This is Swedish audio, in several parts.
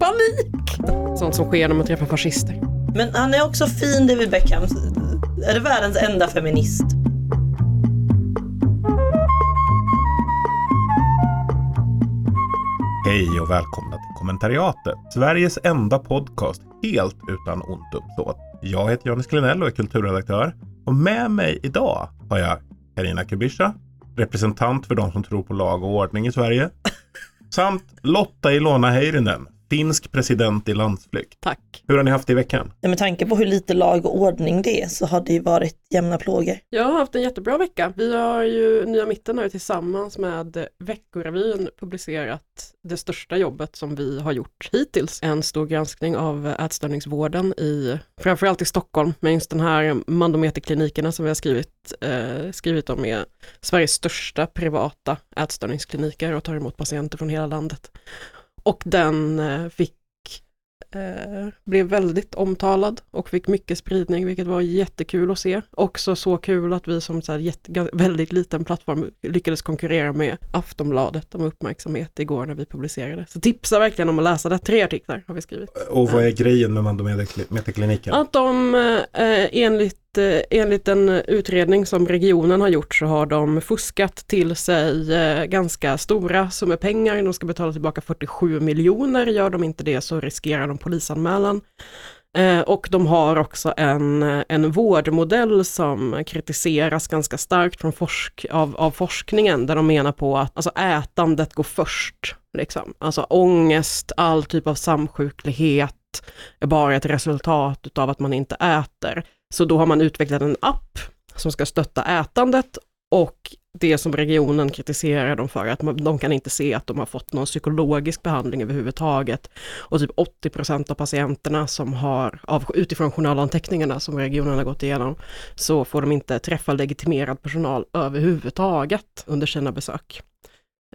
Panik! Sånt som sker när man träffar fascister. Men han är också fin, David Beckham. Är det världens enda feminist? Hej och välkomna till kommentariatet. Sveriges enda podcast helt utan ont uppsåt. Jag heter Johannes Klenell och är kulturredaktör. Och med mig idag har jag Karina Kubisha, representant för de som tror på lag och ordning i Sverige. Samt Lotta Ilona Heirinen, finsk president i landsflykt. Tack. Hur har ni haft det i veckan? Ja, med tanke på hur lite lag och ordning det är så har det ju varit jämna plågor. Jag har haft en jättebra vecka. Vi har ju, Nya Mitten har ju tillsammans med Veckorevyn publicerat det största jobbet som vi har gjort hittills. En stor granskning av ätstörningsvården i, framförallt i Stockholm, men just den här mandometerklinikerna som vi har skrivit, eh, skrivit om är Sveriges största privata ätstörningskliniker och tar emot patienter från hela landet. Och den eh, fick eh, blev väldigt omtalad och fick mycket spridning, vilket var jättekul att se. Också så kul att vi som så här jätte, väldigt liten plattform lyckades konkurrera med Aftonbladet om uppmärksamhet igår när vi publicerade. Så tipsa verkligen om att läsa det. Tre artiklar har vi skrivit. Och vad är grejen med Mandometerkliniken? Att de eh, enligt Eh, enligt en utredning som regionen har gjort så har de fuskat till sig eh, ganska stora summor pengar. De ska betala tillbaka 47 miljoner. Gör de inte det så riskerar de polisanmälan. Eh, och de har också en, en vårdmodell som kritiseras ganska starkt från forsk, av, av forskningen där de menar på att alltså, ätandet går först. Liksom. Alltså ångest, all typ av samsjuklighet är bara ett resultat av att man inte äter. Så då har man utvecklat en app som ska stötta ätandet och det som regionen kritiserar dem för, att de kan inte se att de har fått någon psykologisk behandling överhuvudtaget. Och typ 80% av patienterna som har, av, utifrån journalanteckningarna som regionen har gått igenom, så får de inte träffa legitimerad personal överhuvudtaget under sina besök.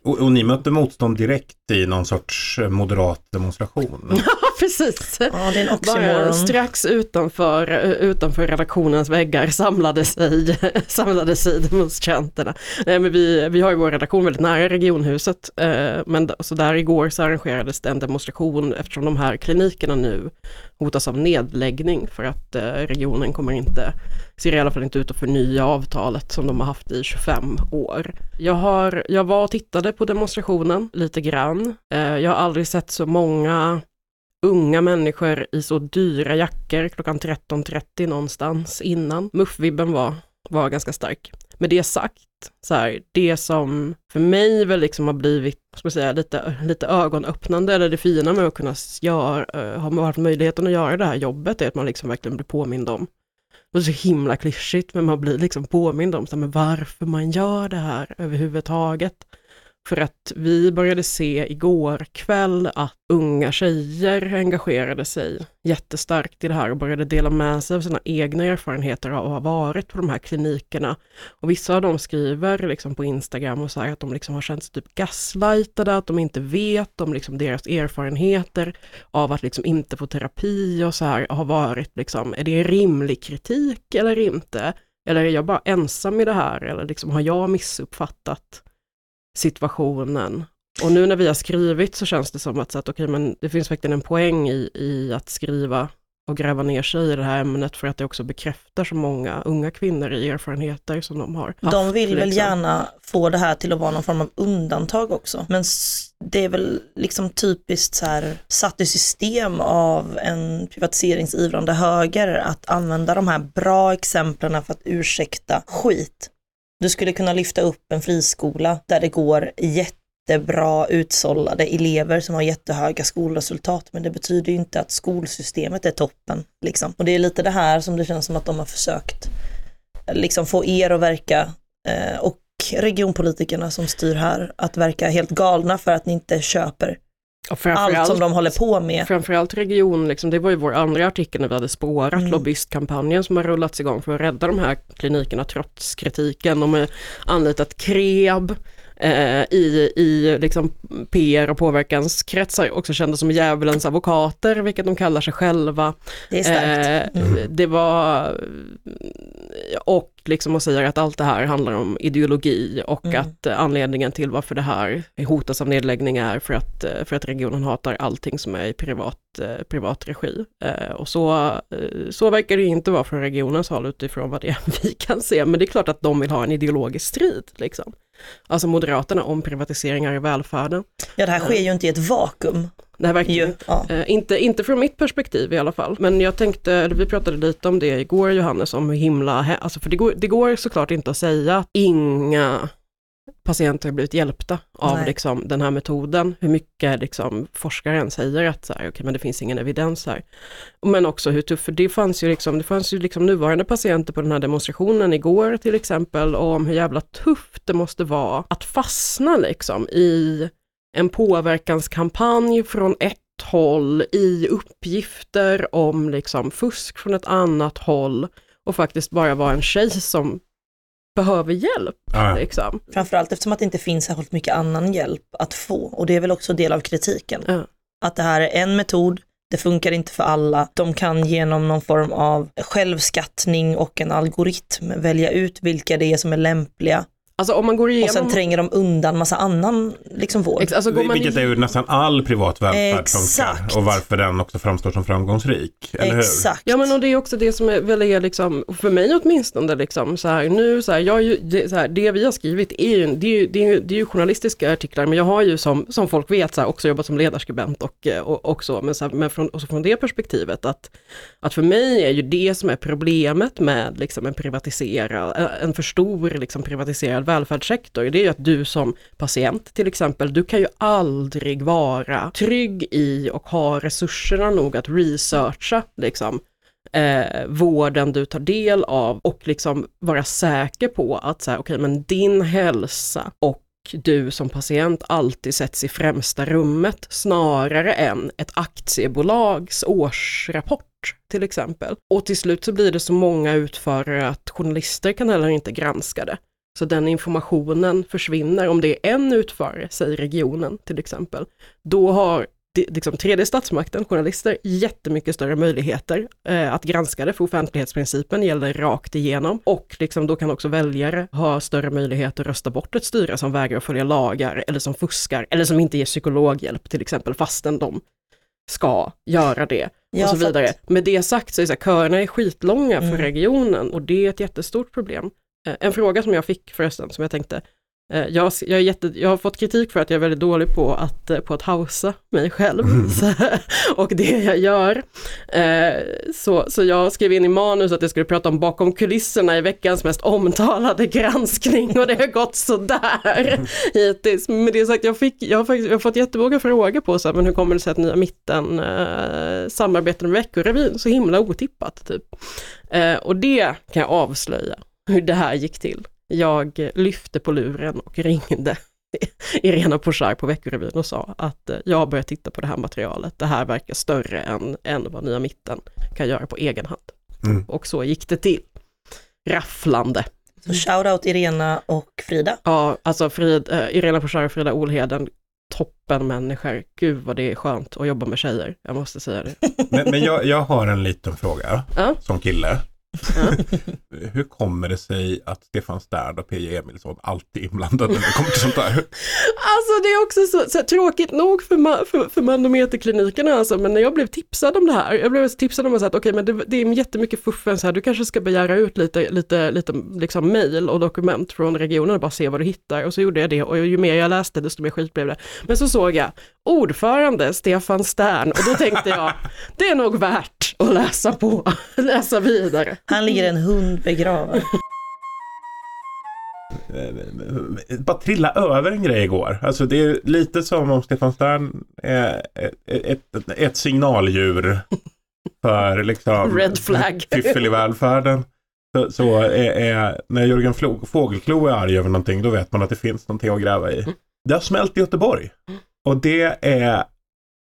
Och, och, ni mötte motstånd direkt i någon sorts eh, moderat demonstration? Ja, precis. Ja, det är en oxymoron. strax utanför, eh, utanför redaktionens väggar samlade sig, samlade sig demonstranterna. Nej, men vi, vi har ju vår redaktion väldigt nära regionhuset, eh, men så där igår så arrangerades det en demonstration eftersom de här klinikerna nu hotas av nedläggning för att regionen kommer inte, ser i alla fall inte ut att förnya avtalet som de har haft i 25 år. Jag, har, jag var och tittade tittade på demonstrationen lite grann. Eh, jag har aldrig sett så många unga människor i så dyra jackor klockan 13.30 någonstans innan. Muffvibben var, var ganska stark. Med det sagt, så här, det som för mig väl liksom har blivit ska säga, lite, lite ögonöppnande, eller det fina med att kunna göra, eh, ha haft möjligheten att göra det här jobbet, är att man liksom verkligen blir påmind om det är så himla klyschigt, men man blir liksom påmind om så här, men varför man gör det här överhuvudtaget. För att vi började se igår kväll att unga tjejer engagerade sig jättestarkt i det här och började dela med sig av sina egna erfarenheter av att ha varit på de här klinikerna. Och vissa av dem skriver liksom på Instagram och säger att de liksom har känt sig typ gaslightade, att de inte vet om liksom deras erfarenheter av att liksom inte få terapi och så här har varit liksom, är det rimlig kritik eller inte? Eller är jag bara ensam i det här? Eller liksom har jag missuppfattat situationen. Och nu när vi har skrivit så känns det som att, så att okay, men det finns verkligen en poäng i, i att skriva och gräva ner sig i det här ämnet för att det också bekräftar så många unga kvinnor i erfarenheter som de har haft, De vill väl liksom. gärna få det här till att vara någon form av undantag också. Men det är väl liksom typiskt så här satt i system av en privatiseringsivrande höger att använda de här bra exemplen för att ursäkta skit. Du skulle kunna lyfta upp en friskola där det går jättebra utsållade elever som har jättehöga skolresultat, men det betyder ju inte att skolsystemet är toppen. Liksom. Och det är lite det här som det känns som att de har försökt liksom få er att verka eh, och regionpolitikerna som styr här att verka helt galna för att ni inte köper allt som de håller på med. Framförallt region, liksom, det var ju vår andra artikel när vi hade spårat mm. lobbyistkampanjen som har rullats igång för att rädda de här klinikerna trots kritiken. De har anlitat KREB, eh, i, i liksom PR och påverkanskretsar också kända som djävulens advokater, vilket de kallar sig själva. Det är starkt. Eh, Det var, och liksom och säger att allt det här handlar om ideologi och Mm. att anledningen till varför det här hotas av nedläggning är för att, eh, för att regionen hatar allting som är i privat, eh, privat regi. Eh, Och så, så verkar det ju inte vara från regionens håll utifrån vad det är vi kan se, men det är klart att de vill ha en ideologisk strid. Liksom. Alltså Moderaterna om privatiseringar i välfärden. Ja, det här sker ju inte i ett vakuum. Verkar Ju. Ja. Eh, inte, inte från mitt perspektiv i alla fall, men jag tänkte, eller vi pratade lite om det igår Johannes, om hur himla, alltså för det går, det går såklart inte att säga att inga patienter har blivit hjälpta av liksom, den här metoden, hur mycket liksom, forskaren säger att så här, okay, men det finns ingen evidens här. Men också hur tufft, för det fanns ju, liksom, det fanns ju liksom nuvarande patienter på den här demonstrationen igår till exempel, om hur jävla tufft det måste vara att fastna liksom i en påverkanskampanj från ett håll i uppgifter om liksom fusk från ett annat håll och faktiskt bara vara en tjej som behöver hjälp. Ja. Liksom. Framförallt eftersom att det inte finns särskilt mycket annan hjälp att få. Och det är väl också del av kritiken. Ja. Att det här är en metod, det funkar inte för alla. De kan genom någon form av självskattning och en algoritm välja ut vilka det är som är lämpliga. Alltså om man går Och igenom... sen tränger de undan massa annan liksom vård. Ex- alltså går man Vilket är i, ju nästan all privat välfärd Exakt. och varför den också framstår som framgångsrik. Eller hur? Exakt. ja men och det är också det som är, väl är liksom, för mig åtminstone liksom så här, nu så här, jag är ju, det, så här, det vi har skrivit är ju, det är ju, det är ju, det är ju journalistiska artiklar, men jag har ju som, som folk vet så här, också jobbat som ledarskribent och, eh, och, och så, men, så här, men från, också från det perspektivet att, att för mig är ju det som är problemet med liksom en privatiserad, en för stor liksom privatiserad välfärdssektor, det är ju att du som patient till exempel, du kan ju aldrig vara trygg i och ha resurserna nog att researcha liksom eh, vården du tar del av och liksom vara säker på att så här, okej, men din hälsa och du som patient alltid sätts i främsta rummet snarare än ett aktiebolags årsrapport till exempel. Och till slut så blir det så många utförare att journalister kan heller inte granska det. Så den informationen försvinner. Om det är en utförare, säg regionen till exempel, då har liksom tredje statsmakten, journalister, jättemycket större möjligheter eh, att granska det, för offentlighetsprincipen gäller rakt igenom. Och liksom då kan också väljare ha större möjlighet att rösta bort ett styre som vägrar följa lagar, eller som fuskar, eller som inte ger psykologhjälp till exempel, fastän de ska göra det Ja, och så för vidare. Med det sagt så är så här, köerna är skitlånga för Mm. regionen och det är ett jättestort problem. Eh, En fråga som jag fick förresten, som jag tänkte, eh, jag, jag, är jätte, jag har fått kritik för att jag är väldigt dålig på att, eh, på att hausa mig själv så, och det jag gör. Så, så jag skrev in i manus att jag skulle prata om bakom kulisserna i veckans mest omtalade granskning och det har gått sådär hittills. Med det sagt, jag, fick, jag, har faktiskt, jag har fått jättemånga frågor på så här, men hur kommer det sig att Nya Mitten eh, samarbetar med Veckorevyn så himla otippat typ. Och det kan jag avslöja hur det här gick till. Jag lyfte på luren och ringde Irena Pochar på Veckorevyn och sa att eh, jag har börjat titta på det här materialet. Det här verkar större än, än vad Nya Mitten kan göra på egen hand. Mm. Och så gick det till. Rafflande. Så shoutout Irena och Frida. Ja, alltså Frid, eh, Irena Pochar och Frida Olheden, toppen människor. Gud vad det är skönt att jobba med tjejer, jag måste säga det. Men, men jag, jag har en liten fråga Ja. som kille. Hur kommer det sig att Stefan Stärd och P.J. Emilsson alltid är inblandade när det kommer till sånt där? Alltså det är också så, så tråkigt nog för, ma- för, för manometerklinikerna alltså, men när jag blev tipsad om det här, jag blev tipsad om att okej men det, det är jättemycket fuffens här, du kanske ska begära ut lite, lite, lite liksom mail och dokument från regionen och bara se vad du hittar. Och så gjorde jag det och ju mer jag läste desto mer skit blev det. Men så såg jag ordförande Stefan Stern och då tänkte jag, det är nog värt att läsa på, läsa vidare. Han ligger en hund begraven. Eh, Bara trilla över en grej igår. Alltså det är lite som om Stefan Stern är ett, ett, ett signaldjur för liksom Red flag. fiffel i välfärden. Så, så är, är, när Jörgen Fågelklo är arg över någonting då vet man att det finns någonting att gräva i. Det har smält i Göteborg. Och det är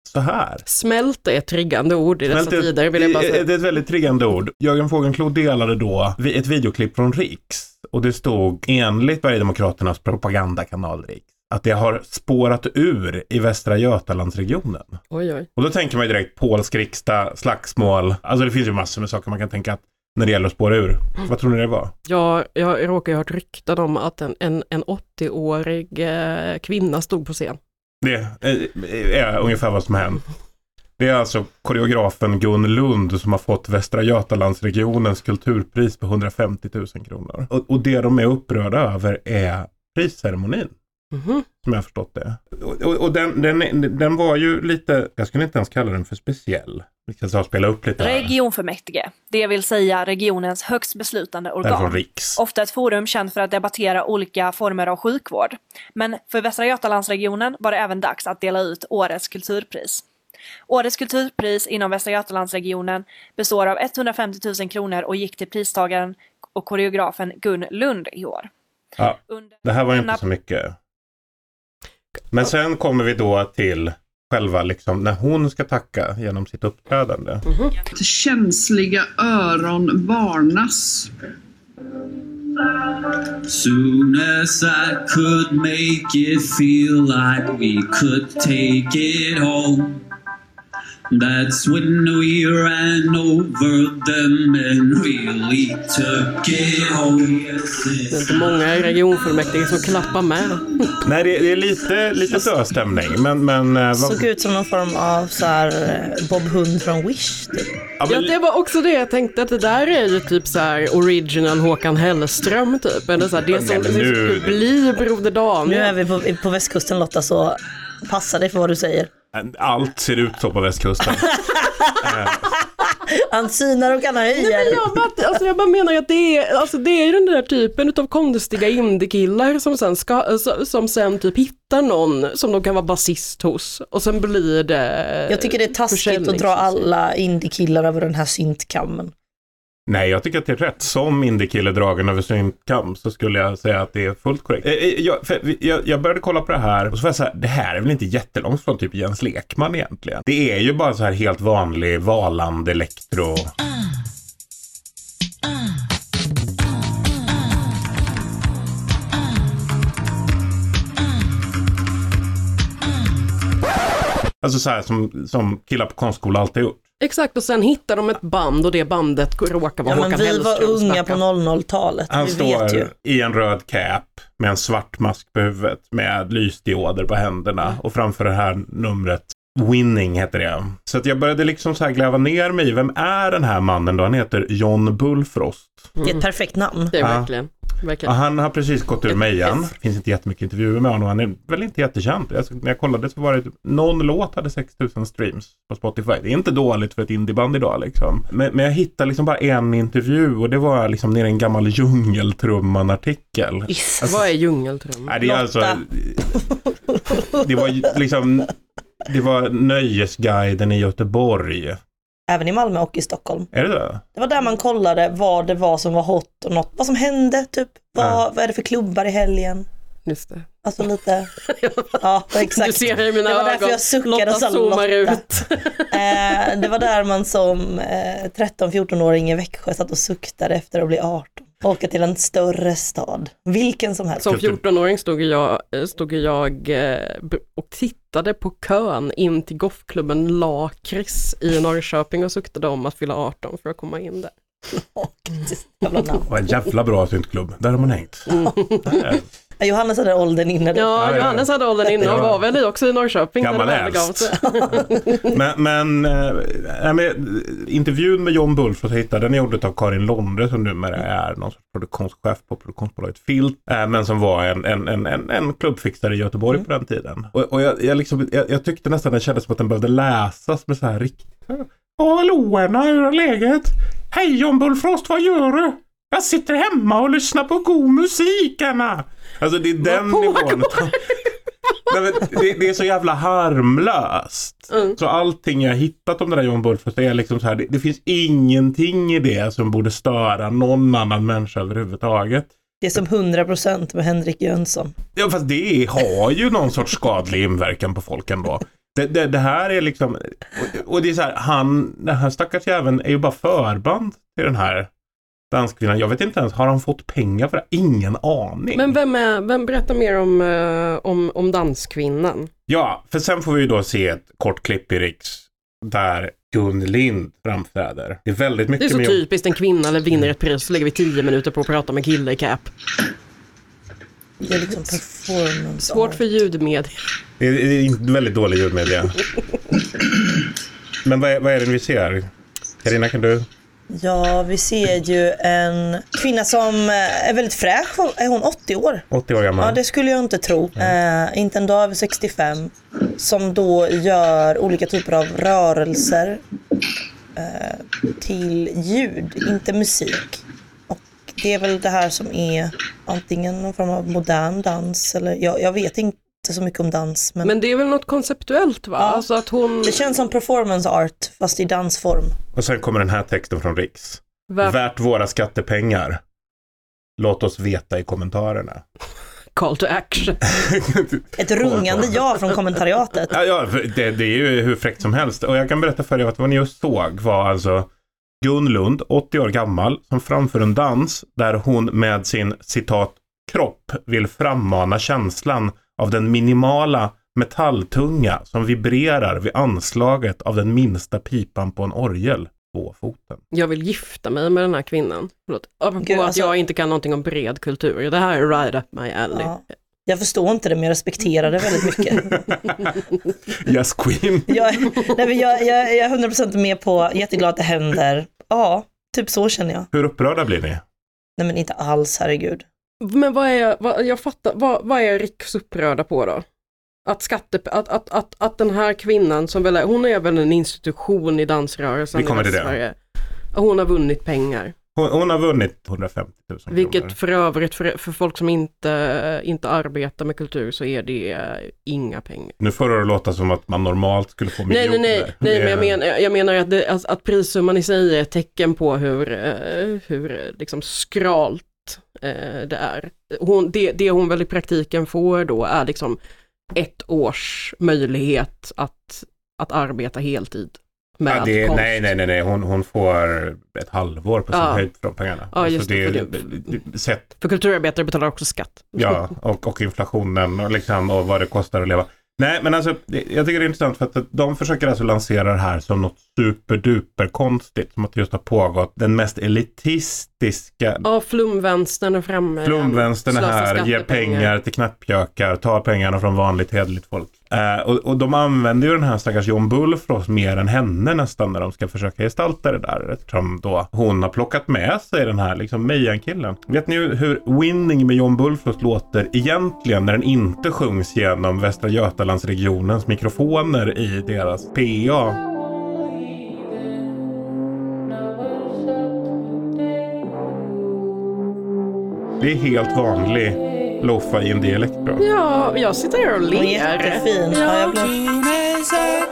så här. Smält är ett triggande ord i dessa Smält är- tider vill jag bara säga. Det är ett väldigt triggande ord. Jörgen Fågelklo delade då ett videoklipp från Riks. Och det stod enligt Sverigedemokraternas propagandakanal Riks att det har spårat ur i Västra Götalandsregionen. Oj, oj. Och då tänker man ju direkt polsk riksdag, slagsmål. Alltså det finns ju massor med saker man kan tänka att när det gäller att spåra ur. Vad tror ni det var? Jag, jag råkar ju ha hört rykten om att en, en, en 80-årig eh, kvinna stod på scen. Det eh, är ungefär vad som har hänt. Det är alltså koreografen Gun Lund som har fått Västra Götalandsregionens kulturpris på 150 000 kronor. Och, och det de är upprörda över är prisceremonin. Mhm. Som jag har förstått det. Och, och, och den, den, den var ju lite, jag skulle inte ens kalla den för speciell. Vi ta och spela upp lite här. Regionfullmäktige, det vill säga regionens högst beslutande organ. Riks. Ofta ett forum känt för att debattera olika former av sjukvård. Men för Västra Götalandsregionen var det även dags att dela ut Årets kulturpris. Årets kulturpris inom Västra Götalandsregionen består av 150 000 kronor och gick till pristagaren och koreografen Gun Lund i år. Ja, Under det här var denna- inte så mycket. Men sen kommer vi då till själva liksom när hon ska tacka genom sitt uppträdande. Känsliga öron varnas. Soon as I could make it feel like we could take it home. That's when we ran over them and really took it home. Det är inte många i regionfullmäktige som klappar med. Nej, det, det är lite, lite död stämning. Men, men, eh, vad, Såg ut som någon form av så här eh, Bob Hund från Wish. Typ. ja, Ja, men, det var också det jag tänkte att det där är ju typ så här original Håkan Hellström typ. Eller så här, det som men nu- det skulle bli Broder Nu är Daniel. vi på, på västkusten Lotta, så passa dig för vad du säger. Allt ser ut så på västkusten. Han synar och kan Men höja. jag, bara, alltså jag bara menar att det är, alltså det är den där typen av konstiga indiekillar som sen, ska, som sen typ hittar någon som de kan vara basist hos och sen blir det Jag tycker det är taskigt att dra alla indiekillar över den här syntkammen. Nej, jag tycker att det är rätt. Som indiekille dragen över sin kam så skulle jag säga att det är fullt korrekt. Eh, eh, jag, jag, jag började kolla på det här och så var jag så här, det här är väl inte jättelångt från typ Jens Lekman egentligen. Det är ju bara så här helt vanlig Valand elektro. Alltså så här som, som killar på konstskola alltid gjort. Exakt och sen hittar de ett band och det bandet råkar vara Ja, Håkan men vi var Hellström. unga på stackarn. 00-talet. Han Vi vet ju. står i en röd cap med en svart mask på huvudet med lysdioder på händerna och framför det här numret Winning heter det. Så att jag började liksom så här gräva ner mig vem är den här mannen då? Han heter John Bullfrost. Det är ett perfekt namn. Det är Ja. verkligen. Ja, verkligen. han har precis gått ur mejan. Det finns inte jättemycket intervjuer med honom. Han är väl inte jättekänd. Alltså, när jag kollade så var det typ, någon låt hade 6000 streams på Spotify. Det är inte dåligt för ett indieband idag liksom. Men, men jag hittade liksom bara en intervju och det var liksom nere i en gammal djungeltrumman-artikel. Alltså- Vad är djungeltrum? Nej, det är alltså... Lotta. Det var ju liksom... Det var Nöjesguiden i Göteborg. Även i Malmö och i Stockholm. Är det det? Det var där man kollade vad det var som var hot och något, vad som hände, typ. Vad, Ja. vad är det för klubbar i helgen? Just det. Alltså lite, ja exakt. Du ser i mina det var ögon. därför jag suckade Lotta och sa Lotta. ut. Eh, det var där man som eh, 13-14-åring i Växjö satt och suktade efter att bli 18. Åka till en större stad, vilken som helst. Som Kultur. 14-åring stod jag, stod jag eh, och tittade på kön in till golfklubben Lakris i Norrköping och suktade om att fylla 18 för att komma in där. En jävla bra syntklubb. Där har man hängt. Ja, Johannes hade åldern inne då. Ja. Johannes hade åldern inne och var väl också i Norrköping. Gammal sig. Men, men, äh, men intervjun med John Bullfrost jag hittade den är gjord av Karin Londre som numera är någon sorts produktionschef på produktionsbolaget Filt. Äh, men som var en, en, en, en, en klubbfixare i Göteborg på den tiden. Och, och jag, jag, liksom, jag, jag tyckte nästan det kändes som att den behövde läsas med så här riktigt. Ja, hallå Erna, hur är läget? Hej John Bullfrost, vad gör du? Jag sitter hemma och lyssnar på god musik Anna. Alltså det är den Vad nivån. Nej, men det, det är så jävla harmlöst. Mm. Så allting jag hittat om den där John Bullfrost är liksom så här. Det, det finns ingenting i det som borde störa någon annan människa överhuvudtaget. Det är som 100% med Henrik Jönsson. Ja fast det har ju någon sorts skadlig inverkan på folk ändå. Det, det, det här är liksom, och, och det är så här, han, den här stackars jäveln är ju bara förband till den här danskvinnan. Jag vet inte ens, har han fått pengar för det? Ingen aning. Men vem, är, vem berättar mer om, eh, om, om danskvinnan? Ja, för sen får vi ju då se ett kort klipp i Riks där Gun Lind framträder. Det är väldigt Det är mycket så typiskt, en kvinna eller vinner ett pris så lägger vi tio minuter på att prata med kille i cap. Det är liksom performance Svårt för ljudmedia. Det är, det är väldigt dålig ljudmedia. Men vad är, vad är det vi ser? Carina, kan du? Ja, vi ser ju en kvinna som eh, är väldigt fräsch. Är hon 80 år? 80 år gammal. Ja, det skulle jag inte tro. Eh, inte en dag över 65. Som då gör olika typer av rörelser eh, till ljud, inte musik. Och det är väl det här som är antingen någon form av modern dans eller jag, jag vet inte så mycket om dans. Men, Men det är väl något konceptuellt va? Ja. Alltså att hon... det känns som performance art fast i dansform. Och sen kommer den här texten från Riks. Värt Värt våra skattepengar. Låt oss veta i kommentarerna. call to action. Ett rungande ja från kommentariatet. Ja, ja för det, det är ju hur fräckt som helst. Och jag kan berätta för er att vad ni just såg var alltså Gun Lund, 80 år gammal, som framför en dans där hon med sin citat kropp vill frammana känslan av den minimala metalltunga som vibrerar vid anslaget av den minsta pipan på en orgel. Tvåfoten. Jag vill gifta mig med den här kvinnan. Förlåt. Apropå Gud, att alltså- jag inte kan någonting om bred kultur. Det här är right up my alley. Ja. Jag förstår inte det men jag respekterar det väldigt mycket. Yes Queen. Jag, nej, men jag, jag, jag är 100% med på, jätteglad att det händer. Ja, typ så känner jag. Hur upprörda blir ni? Nej men inte alls, herregud. Men vad är, vad, jag fattar, vad, vad är Riks upprörda på då? Att, skatte, att, att, att, att den här kvinnan som väl är, hon är väl en institution i dansrörelsen Vi kommer i till det. Hon har vunnit pengar. Hon, hon har vunnit 150 000 kronor. Vilket för övrigt för, för folk som inte, inte arbetar med kultur så är det eh, inga pengar. Nu får det låta som att man normalt skulle få Nej, miljoner. nej, nej, nej men jag, men, jag menar att, det, att, att prissumman i sig är ett tecken på hur, eh, hur eh, liksom skralt eh, det är. Hon, det, det hon väl i praktiken får då är liksom ett års möjlighet att, att arbeta heltid med Ja, det, konst. nej, nej, nej, nej. Hon, hon får ett halvår på sin Ja. höjd för de pengarna. Ja, just det, det, för det, sett, För kulturarbetare betalar också skatt. ja, och, och inflationen och, liksom, och vad det kostar att leva. Nej, men alltså, jag tycker det är intressant för att de försöker alltså lansera det här som något superduper konstigt. Som att det just har pågått den mest elitistiska Ja, flumvänstern är framme. Flumvänstern är här, ger pengar till knappjökar, tar pengarna från vanligt hederligt folk. Eh, och, och de använder ju den här stackars John Bullfrost mer än henne nästan när de ska försöka gestalta det där. Eftersom då hon har plockat med sig den här liksom Mejan-killen. Vet ni hur- hur Winning med John Bullfrost låter egentligen när den inte sjungs genom Västra Götalandsregionens mikrofoner i deras PA? Det är helt vanlig lo-fi indie-elektro. Ja, jag sitter här och ler. är jättefin. Ja, jag.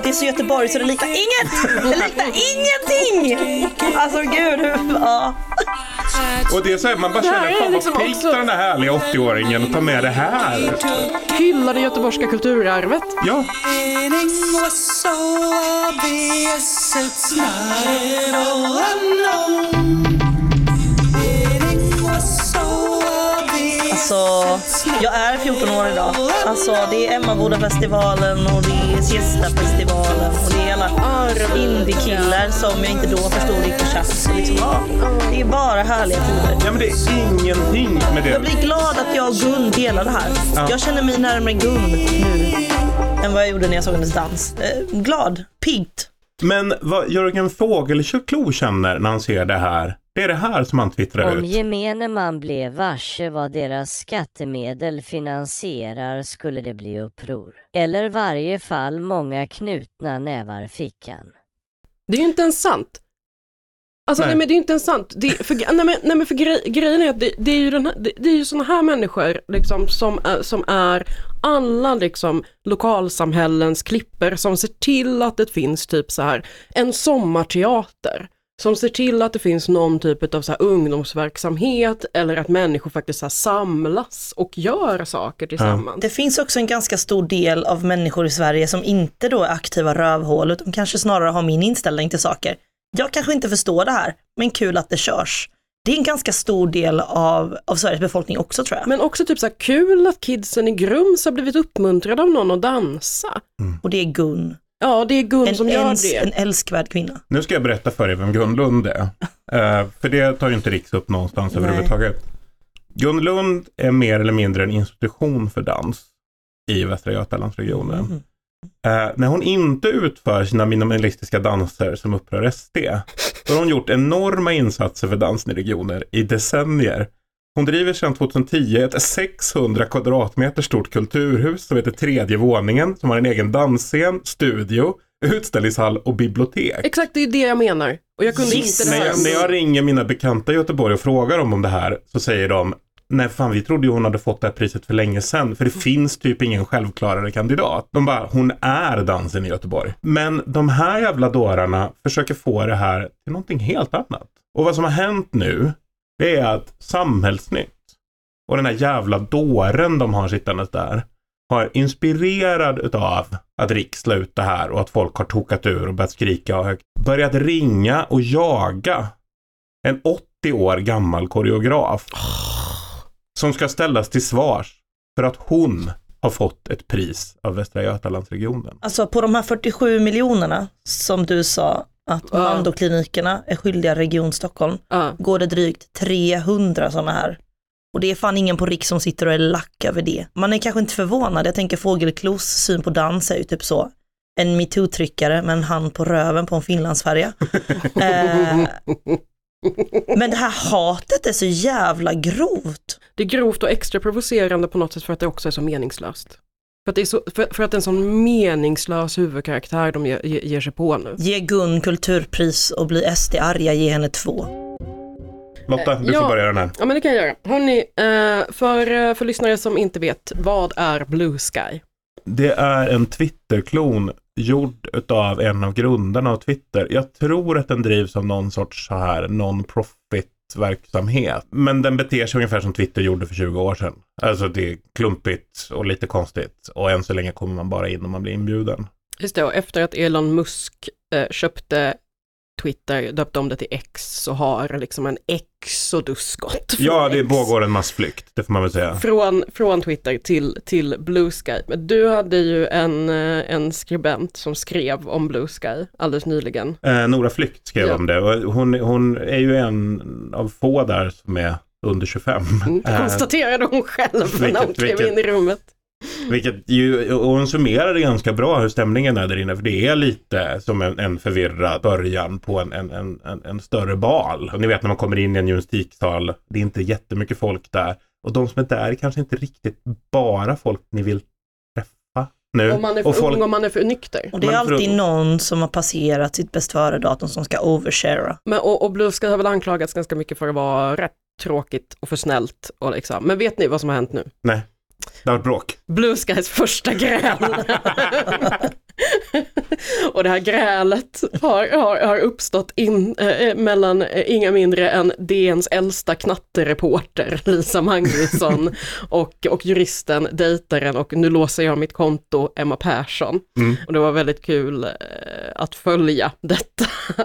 Det är så Göteborg så det liknar inget! Det liknar ingenting! Alltså gud, hur... Ja. Och det är så här, man bara känner, fan liksom vad av den här härliga 80-åringen att ta med det här. Hylla det göteborgska kulturarvet. Ja, Winning Alltså, jag är 14 år idag. Alltså, det är Emmabodafestivalen och det är Siesta-festivalen och det är alla indie-killar som jag inte då förstod chatt. Så liksom, ja, det är bara härliga tider. ja men det är ingenting med Jag det. blir glad att jag och Gun delar det här. Jag känner mig närmare Gun nu än vad jag gjorde när jag såg hennes dans. Eh, glad, piggt. Men vad Jörgen Fågelklo känner när han ser det här, det är det här som han twittrar Om ut. gemene man blev varse vad deras skattemedel finansierar skulle det bli uppror. Eller varje fall många knutna nävar fickan. Det är ju inte ens sant. Alltså Nej. nej, men det är inte ens sant. Det, för, nej, men, nej men för grej, grejen är att det, det är ju, den här, det, det är ju sådana här människor liksom, som, är, som är alla liksom, lokalsamhällens klipper som ser till att det finns typ så här en sommarteater. Som ser till att det finns någon typ av så här ungdomsverksamhet eller att människor faktiskt så samlas och gör saker tillsammans. Det finns också en ganska stor del av människor i Sverige som inte då är aktiva rövhål utan kanske snarare har min inställning till saker. Jag kanske inte förstår det här, men kul att det körs. Det är en ganska stor del av, av Sveriges befolkning också tror jag. Men också typ så här kul att kidsen i Grums har blivit uppmuntrade av någon att dansa. Och det är Gun, Ja, det är Gun som en, gör ens, det. en älskvärd kvinna. Nu ska jag berätta för er vem Gun Lund är. Eh, för det tar ju inte Riks upp någonstans Nej. överhuvudtaget. Gun Lund är mer eller mindre en institution för dans i Västra Götalandsregionen. Mm. Eh, när hon inte utför sina minimalistiska danser som upprör SD, då har hon gjort enorma insatser för dansen i regioner i decennier. Hon driver sedan 2010 ett 600 kvadratmeter stort kulturhus som heter Tredje våningen, som har en egen dansscen, studio, utställningshall och bibliotek. Exakt, det är det jag menar. Och jag kunde Yes. inte det När här. jag, när jag ringer mina bekanta i Göteborg och frågar dem om det här så säger de Nej fan vi trodde ju hon hade fått det här priset för länge sedan för det finns typ ingen självklarare kandidat. De bara, hon är dansen i Göteborg. Men de här jävla dårarna försöker få det här till någonting helt annat. Och vad som har hänt nu, det är att Samhällsnytt och den här jävla dåren de har sittandes där har inspirerad utav att Riks la ut det här och att folk har tokat ur och börjat skrika och högt. Börjat ringa och jaga en 80 år gammal koreograf. Som ska ställas till svars för att hon har fått ett pris av Västra Götalandsregionen. Alltså på de här 47 miljonerna som du sa att. Mandoklinikerna är skyldiga Region Stockholm, Ja. går det drygt 300 sådana här. Och det är fan ingen på Riks som sitter och är lack över det. Man är kanske inte förvånad, jag tänker Fågelklos syn på dans är ju typ så. En metoo-tryckare med en hand på röven på en finlandsfärja. eh, men det här hatet är så jävla grovt. Det är grovt och extra provocerande på något sätt för att det också är så meningslöst. För att det är, så, för, för att det är en sån meningslös huvudkaraktär de ge, ge, ger sig på nu. Ge Gun kulturpris och bli SD arga, ge henne två. Lotta, du Ja. får börja den här. Ja men det kan jag göra. Hörni, eh, för, eh, för lyssnare som inte vet, vad är Blue Sky? Det är en Twitterklon gjord utav en av grundarna av Twitter. Jag tror att den drivs av någon sorts så här non-profit verksamhet. Men den beter sig ungefär som Twitter gjorde för 20 år sedan. Alltså det är klumpigt och lite konstigt. Och än så länge kommer man bara in om man blir inbjuden. Just det, och efter att Elon Musk eh, köpte Twitter, döpte om det till X, så har liksom en exodus gått. från Ja, det X. pågår en massflykt, det får man väl säga. Från, från Twitter till, till Blue Sky. Men du hade ju en, eh, en skribent som skrev om Blue Sky alldeles nyligen. Eh, Nora Flykt skrev Ja. om det. Och hon, hon är ju en av få där som är under 25. Mm, Eh, konstaterade hon själv när hon klev in i rummet. Vilket ju, och hon summerade ganska bra hur stämningen är där inne. För det är lite som en, en förvirrad början på en, en, en, en, större bal. Och ni vet när man kommer in i en gymnastiksal. Det är inte jättemycket folk där. Och de som är där är kanske inte riktigt bara folk ni vill träffa nu. Om man är för och folk, ung och man är för nykter. Och det är alltid någon som har passerat sitt bäst före-datum som ska overshara. Men, och, och Blue Sky har väl anklagats ganska mycket för att vara rätt tråkigt och för snällt. Och liksom. Men vet ni vad som har hänt nu? Nej, det har varit bråk. Blue Skys första gräl. och det här grälet har, har, har uppstått in, eh, mellan eh, inga mindre än DNs äldsta knattereporter Lisa Magnusson och, och juristen, dejtaren och nu låser jag mitt konto Emma Persson. Mm. Och det var väldigt kul eh, att följa detta.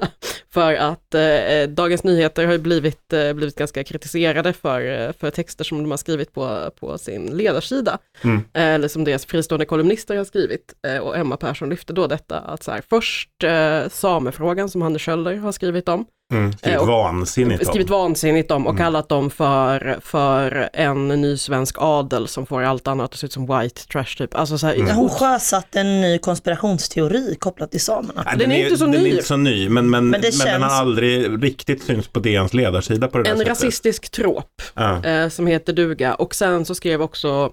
för att eh, Dagens Nyheter har ju blivit, eh, blivit ganska kritiserade för, eh, för texter som de har skrivit på, på sin ledarsida. Mm. Eller som deras fristående kolumnister har skrivit. Och Emma Persson lyfte då detta att så här, först eh, samefrågan som Hanne Kjöller har skrivit om. Mm, skrivit Eh, och- vansinnigt. Skrivit vansinnigt om och Mm. kallat dem för, för en ny svensk adel som får allt annat att se ut som white trash typ. Alltså så här, Mm. Hon sjösatte en ny konspirationsteori kopplat till samerna. Nej, Den är inte så den ny. är inte så ny, men, men, men, Men den har aldrig riktigt synts på DNs ledarsida på det en sättet. rasistisk trop. Ja. eh, som heter duga. Och sen så skrev också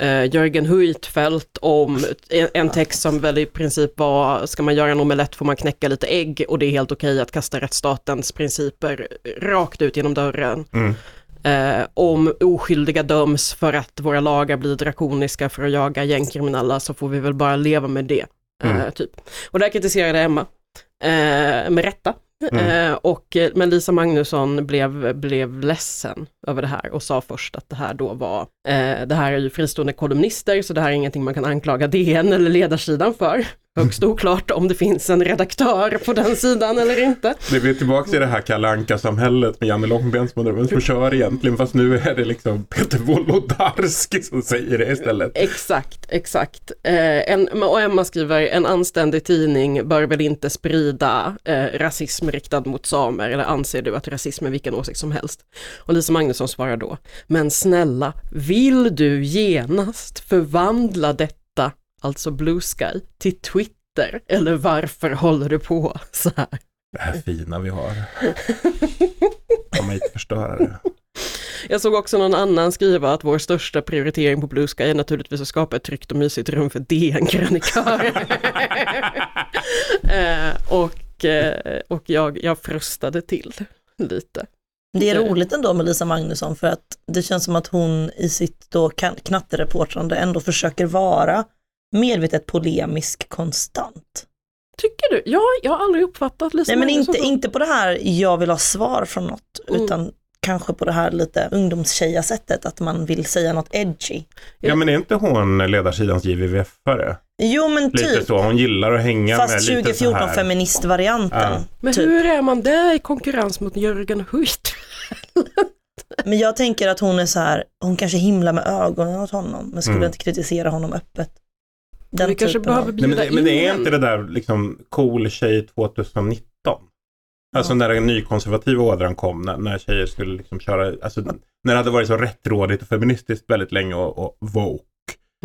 eh, Jörgen Huitfeldt om en, en text som väl i princip var, ska man göra en omelett får man knäcka lite ägg och det är helt okej att kasta rättsstatens principer rakt ut genom dörren. Mm. Eh, om oskyldiga döms för att våra lagar blir drakoniska för att jaga gängkriminella så får vi väl bara leva med det. Eh, Mm. typ. Och där kritiserade Emma, eh, med rätta. Mm. Eh, och, eh, men Lisa Magnusson blev, blev ledsen över det här och sa först att det här då var, eh, det här är ju fristående kolumnister så det här är ingenting man kan anklaga DN eller ledarsidan för. Högst oklart om det finns en redaktör på den sidan eller inte. Det är tillbaka i det här Kalle Anka-samhället med Janne Långben som undrar vem som kör egentligen. Fast nu är det liksom Peter Wolodarski som säger det istället. Exakt, exakt. Eh, en, och Emma skriver, en anständig tidning bör väl inte sprida eh, rasism riktad mot samer eller anser du att rasism är vilken åsikt som helst? Och Lisa Magnusson svarar då, men snälla, vill du genast förvandla detta, alltså Blue Sky, till Twitter? Eller varför håller du på så här? Det här fina vi har. Kommer inte förstöra det. Jag såg också någon annan skriva att vår största prioritering på Blue Sky är naturligtvis att skapa ett tryggt och mysigt rum för DN-krönikörer. eh, och eh, och jag, jag frustade till lite. Det är roligt ändå med Lisa Magnusson för att det känns som att hon i sitt då knattereportrande ändå försöker vara medvetet polemisk konstant. Tycker du? Ja, jag har aldrig uppfattat Lisa Nej men inte, så. inte på det här jag vill ha svar från något Mm. utan kanske på det här lite ungdomstjeja sättet att man vill säga något edgy. Ja men är inte hon ledarsidans JVVF-are? Jo men Lite typ, så, hon gillar att hänga med fast lite så 2014 här. feministvarianten. Ja. Men typ. hur är man det i konkurrens mot Jörgen Huit? Men jag tänker att hon är så här, hon kanske himlar med ögonen åt honom men skulle Mm. inte kritisera honom öppet. Den Vi kanske behöver Nej, bjuda men, men det in är henne. inte det där liksom cool tjej 2019? Alltså när den nykonservativa ådran kom, när, när tjejer skulle liksom köra, alltså när det hade varit så rättrådigt och feministiskt väldigt länge och, och woke.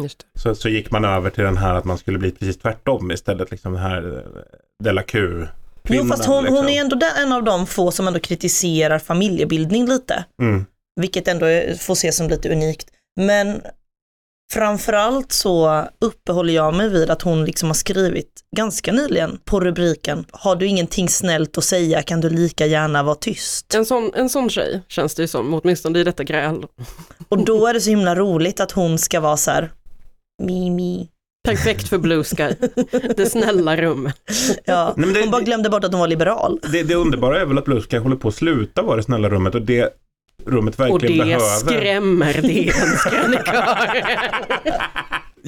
Just det. Så, så gick man över till den här att man skulle bli precis tvärtom istället, liksom den här eh, Della Q. Jo fast hon, liksom. hon är ändå den, en av de få som ändå kritiserar familjebildning lite. Mm. Vilket ändå är- får ses som lite unikt. Men framförallt så uppehåller jag mig vid att hon liksom har skrivit ganska nyligen på rubriken Har du ingenting snällt att säga kan du lika gärna vara tyst. En sån, en sån tjej känns det ju som, åtminstone i detta gräl. Och då är det så himla roligt att hon ska vara så här Mimi. Perfekt för Blue Sky, det snälla rummet. Ja, Nej, men det- hon bara glömde bort att hon var liberal. Det, det underbara är väl att Blue Sky håller på att sluta vara det snälla rummet och det rummet Och verkligen det behöver. skrämmer DNs krönikörer.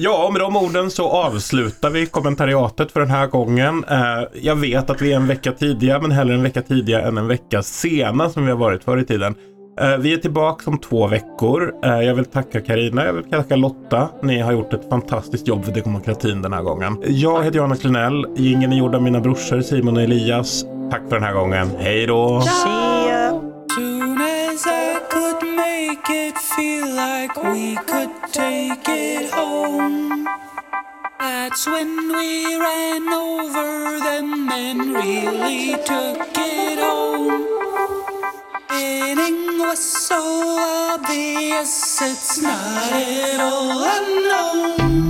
Ja, och med de orden så avslutar vi kommentariatet för den här gången. Eh, jag vet att vi är en vecka tidiga, men hellre en vecka tidiga än en vecka sena som vi har varit förr i tiden. Eh, vi är tillbaka om två veckor. Eh, jag vill tacka Karina, jag vill tacka Lotta. Ni har gjort ett fantastiskt jobb för demokratin den här gången. Jag heter Johannes Klenell. Jingeln är gjord av mina brorsor Simon och Elias. Tack för den här gången. Hej då! Tja! Make it feel like we could take it home. That's when we ran over them and really took it home. Winning was so obvious, it's not at all unknown.